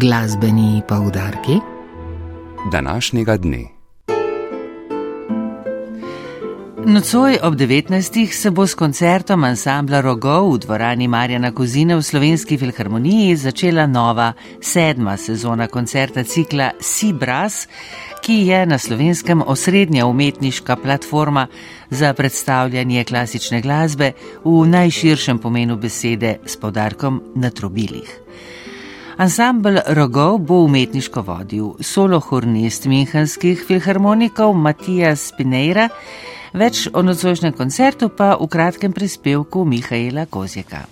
Glasbeni poudarki današnjega dne. Nocoj ob 19. se bo s koncertom ansambla Rogov v dvorani Marjana Kozine v Slovenski filharmoniji začela nova sedma sezona koncerta cikla Sibras, ki je na slovenskem osrednja umetniška platforma za predstavljanje klasične glasbe v najširšem pomenu besede s podarkom na trobilih. Ansambl Rogov bo umetniško vodil solohornist minhenskih filharmonikov Matijas Spineira, več o nocojšnjem koncertu pa v kratkem prispevku Mihaela Kozjeka.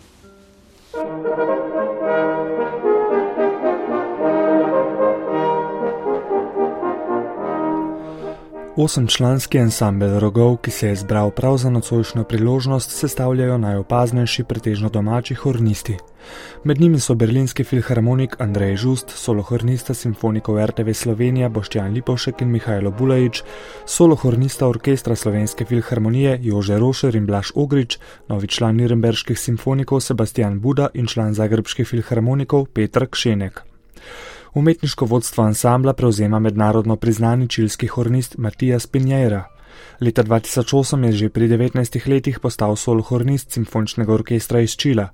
Osemčlanski ansambel rogov, ki se je zbral prav za nocojšnjo priložnost, sestavljajo najopaznejši pretežno domači hornisti. Med njimi so berlinski filharmonik Andrej Žust, solohornista simfonikov RTV Slovenija Boštjan Lipovšek in Mihajlo Bulajič, solohornista orkestra Slovenske filharmonije Jože Rošer in Blaž Ogrič, novi član Niremberških simfonikov Sebastian Buda in član Zagrebskih filharmonikov Petr Kšenek. Umetniško vodstvo ansambla prevzema mednarodno priznani čilski hornist Matijas Pinjera. Leta 2008 je že pri 19 letih postal solohornist simfoničnega orkestra iz Čila.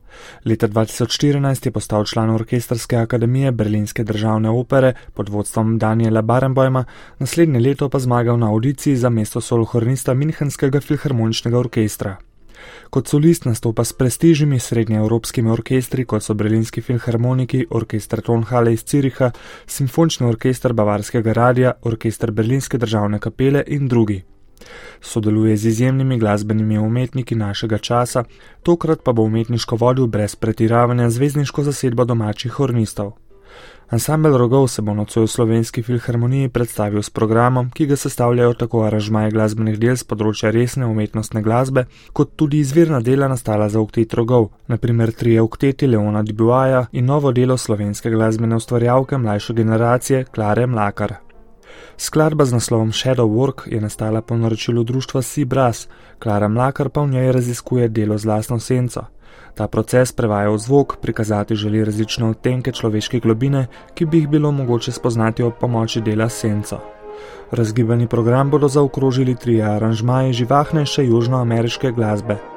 Leta 2014 je postal član orkestrske akademije Berlinske državne opere pod vodstvom Daniela Barenboima, naslednje leto pa zmagal na audiciji za mesto solohornista Münchenskega filharmoničnega orkestra. Kot solist nastopa s prestižnimi srednjeevropskimi orkestri, kot so Berlinski filharmoniki, orkester Tonhale iz Ciriha, Simfonični orkester Bavarskega radia, orkester Berlinske državne kapele in drugi. Sodeluje z izjemnimi glasbenimi umetniki našega časa, tokrat pa bo umetniško vodil brez pretiravanja zvezdniško zasedbo domačih hornistov. Ansambel rogov se bo nocoj v slovenski filharmoniji predstavil s programom, ki ga sestavljajo tako aranžmaje glasbenih del z področja resne umetnostne glasbe, kot tudi izvirna dela nastala za oktet rogov, naprimer tri okteti Leona Dibuaja in novo delo slovenske glasbene ustvarjalke mlajše generacije Klare Mlakar. Skladba z naslovom Shadow Work je nastala po naročilu društva Sea Brass, Klara Mlakar pa v njej raziskuje delo z lasno senco. Ta proces prevaja v zvok, prikazati želi različne odtenke človeške globine, ki bi jih bilo mogoče spoznati ob pomoči dela senco. Razgibani program bodo zaokrožili tri aranžmaje živahnejše južnoameriške glasbe.